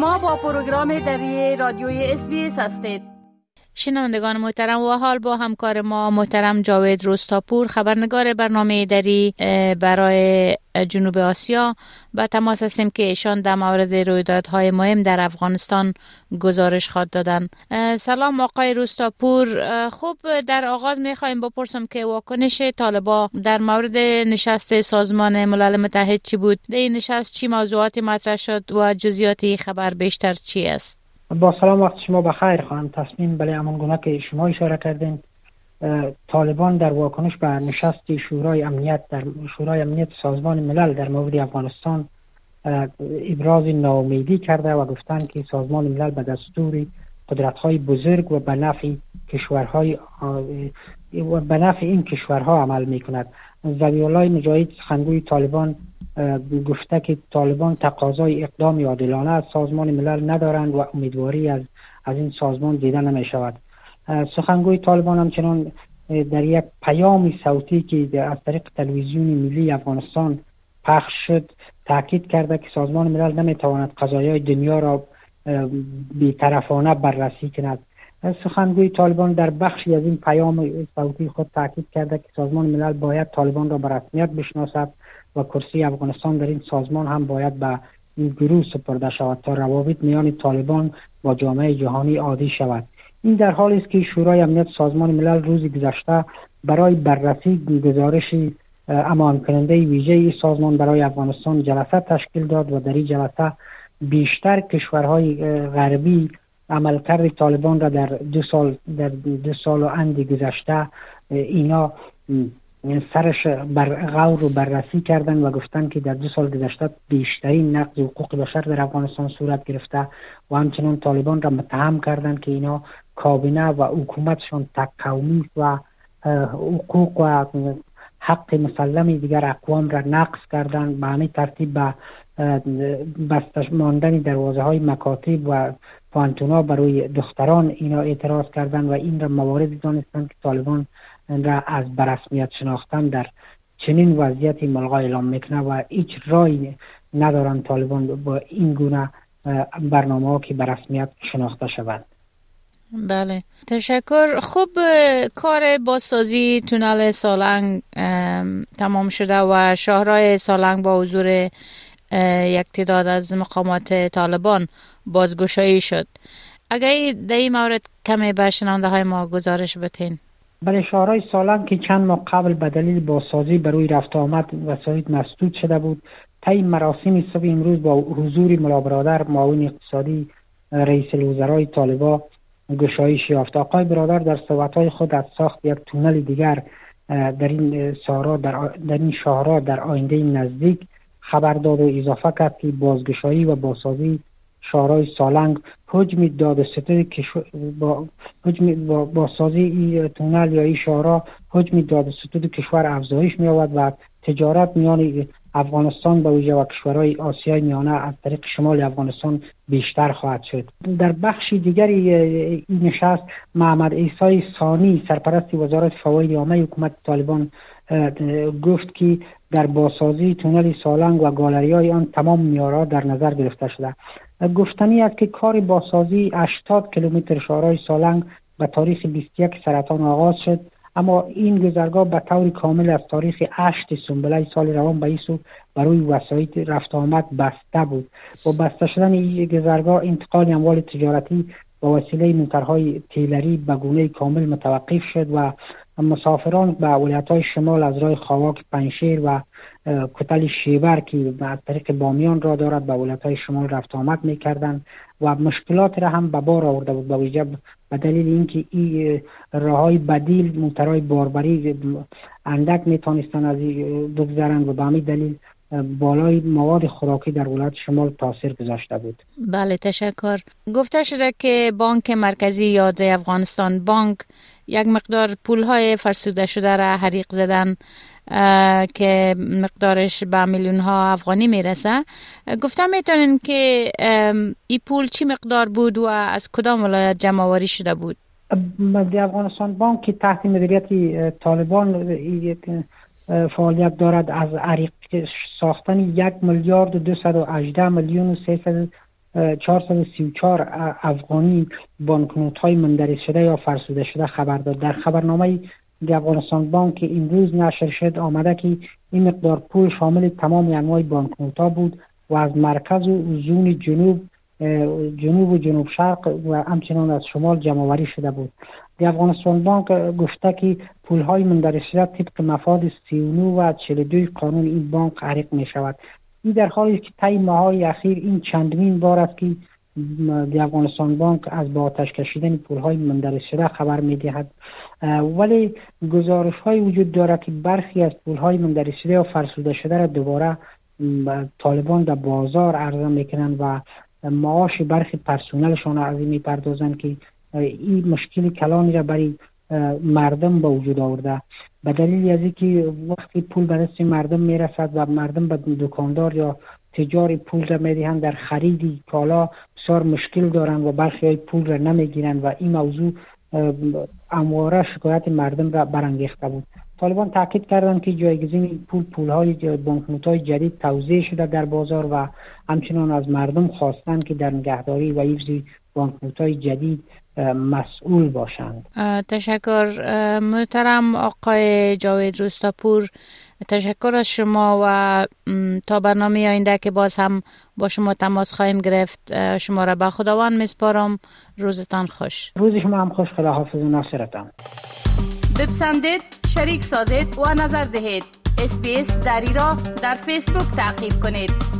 شما با پروگرام دری رادیوی اس هستید. شنوندگان محترم و حال با همکار ما محترم جاوید روستاپور خبرنگار برنامه دری برای جنوب آسیا. با تماس هستیم که ایشان در مورد رویدادهای مهم در افغانستان گزارش خواد دادن. سلام آقای روستاپور خوب در آغاز می‌خوایم بپرسم که واکنش طالبا در مورد نشست سازمان ملل متحد چی بود؟ در این نشست چی موضوعات مطرح شد و جزیات خبر بیشتر چی است؟ با سلام وقت شما بخیر خواهم. تصمیم بله همان گونه که شما اشاره کردین طالبان در واکنش به نشست شورای امنیت در شورای امنیت سازمان ملل در مورد افغانستان ابراز ناامیدی کرده و گفتند که سازمان ملل به دستور قدرت های بزرگ و به نفع کشورهای و به نفع این کشورها عمل می کند زبی الله مجاهد سخنگوی طالبان گفته که طالبان تقاضای اقدام عادلانه از سازمان ملل ندارند و امیدواری از از این سازمان دیده نمی شود سخنگوی طالبان همچنان در یک پیام صوتی که از طریق تلویزیون ملی افغانستان پخش شد تاکید کرده که سازمان ملل نمی‌تواند قضایای دنیا را بیطرفانه بررسی کند. سخنگوی طالبان در بخشی از این پیام صوتی خود تاکید کرده که سازمان ملل باید طالبان را به رسمیت بشناسد و کرسی افغانستان در این سازمان هم باید به این گروه سپرده شود تا روابط میان طالبان با جامعه جهانی عادی شود. این در حالی است که شورای امنیت سازمان ملل روز گذشته برای بررسی گزارش امان کننده ویژه سازمان برای افغانستان جلسه تشکیل داد و در این جلسه بیشتر کشورهای غربی عملکرد طالبان را در دو سال در دو سال و اندی گذشته اینا سرش بر غور رو بررسی کردن و گفتن که در دو سال گذشته بیشترین نقض حقوق بشر در افغانستان صورت گرفته و همچنان طالبان را متهم کردند که اینا کابینه و حکومتشان تک قومی و حقوق و حق مسلم دیگر اقوام را نقض کردند به همین ترتیب به بستش ماندن دروازه های مکاتب و پانتونا برای دختران اینا اعتراض کردند و این را مواردی دانستند که طالبان را از برسمیت شناختن در چنین وضعیتی ملغا اعلام می‌کنه و هیچ رای ندارن طالبان با این گونه برنامه ها که برسمیت شناخته شوند. بله. تشکر. خوب کار بازسازی تونل سالنگ تمام شده و شاهرای سالنگ با حضور یک تعداد از مقامات طالبان بازگشایی شد. اگر در این مورد کمی به های ما گزارش بتین. بله شهرهای سالن که چند ماه قبل به دلیل بازسازی روی رفت آمد وسایل مسدود شده بود طی مراسم صبح امروز با حضور ملا برادر معاون اقتصادی رئیس الوزرای طالبا گشایش یافت. آقای برادر در صحبتهای خود از ساخت یک تونل دیگر در این سارا در, در این شهرها در آینده نزدیک خبر داد و اضافه کرد که بازگشایی و بازسازی شارای سالنگ حجم داد ستد با حجم با, با سازی ای تونل یا ای شارا حجم داد ستد کشور افزایش می آود و تجارت میان افغانستان به ویژه و کشورهای آسیای میانه از طریق شمال افغانستان بیشتر خواهد شد. در بخش دیگری این نشست محمد ایسای ثانی سرپرست وزارت فواید عامه حکومت طالبان گفت که در بازسازی تونل سالنگ و گالری های آن تمام میارا در نظر گرفته شده. گفتنی است که کار بازسازی 80 کیلومتر شارای سالنگ به تاریخ 21 سرطان آغاز شد اما این گذرگاه به طور کامل از تاریخ 8 سنبله سال روان به ایسو برای وسایل رفت آمد بسته بود. با بسته شدن این گذرگاه انتقال اموال تجارتی با وسیله موترهای تیلری به گونه کامل متوقف شد و مسافران به ولایت های شمال از راه خواک پنشیر و کتل شیبر که از طریق بامیان را دارد به ولایت های شمال رفت آمد می کردن و مشکلات را هم به بار آورده بود. به ویژه به دلیل اینکه این راه های بدیل موترهای باربری اندک می تانستن از بگذرند و به همین دلیل بالای مواد خوراکی در ولایت شمال تاثیر گذاشته بود. بله تشکر. گفته شده که بانک مرکزی یاد افغانستان بانک یک مقدار پول های فرسوده شده را حریق زدن که مقدارش به میلیون ها افغانی می‌رسه. گفتم می‌تونین که این پول چی مقدار بود و از کدام ولایت جمع آوری شده بود؟ افغانستان بانک که تحت مدیریت طالبان فعالیت دارد از عریق ساختن یک میلیارد و 218 میلیون و 434 افغانی بانکنوت های مندرس شده یا فرسوده شده خبر داد. در خبرنامه دی افغانستان بانک امروز نشر شد آمده که این مقدار پول شامل تمام انواع بانکنوت ها بود و از مرکز و زون جنوب جنوب و جنوب شرق و همچنان از شمال جمع شده بود. دی افغانستان بانک گفته که پول های مندرج شده طبق مفاد 39 و 42 قانون این بانک حریق می شود این در حالی که طی ماهای اخیر این چندمین بار است که افغانستان بانک از با آتش کشیدن پول های مندرج شده خبر می دهد ولی گزارش های وجود دارد که برخی از پول های مندرج شده و فرسوده شده را دوباره طالبان در بازار عرضه می‌کنند و معاش برخی پرسونلشان را از این می‌پردازند که این مشکل کلانی را برای مردم به وجود آورده. به دلیل از اینکه وقتی پول به دست مردم می‌رسد و مردم به دکاندار یا تجار پول را می‌دهند در خرید کالا بسیار مشکل دارند و برخی های پول را نمی‌گیرند و این موضوع امواره شکایت مردم را برانگیخته بود. طالبان تاکید کردند که جایگزین پول پول های بانکنوت های جدید توضیح شده در بازار و همچنان از مردم خواستند که در نگهداری و حفظ بانکنوت های جدید مسئول باشند. تشکر. محترم آقای جاوید روستاپور تشکر از شما و تا برنامه آینده که باز هم با شما تماس خواهیم گرفت. شما را به خداوند میسپارم. روزتان خوش. روز شما هم خوش. خدا حافظ و ناصرتان. بپسندید شریک سازید و نظر دهید. اسپیس دری را در فیسبوک تعقیب کنید.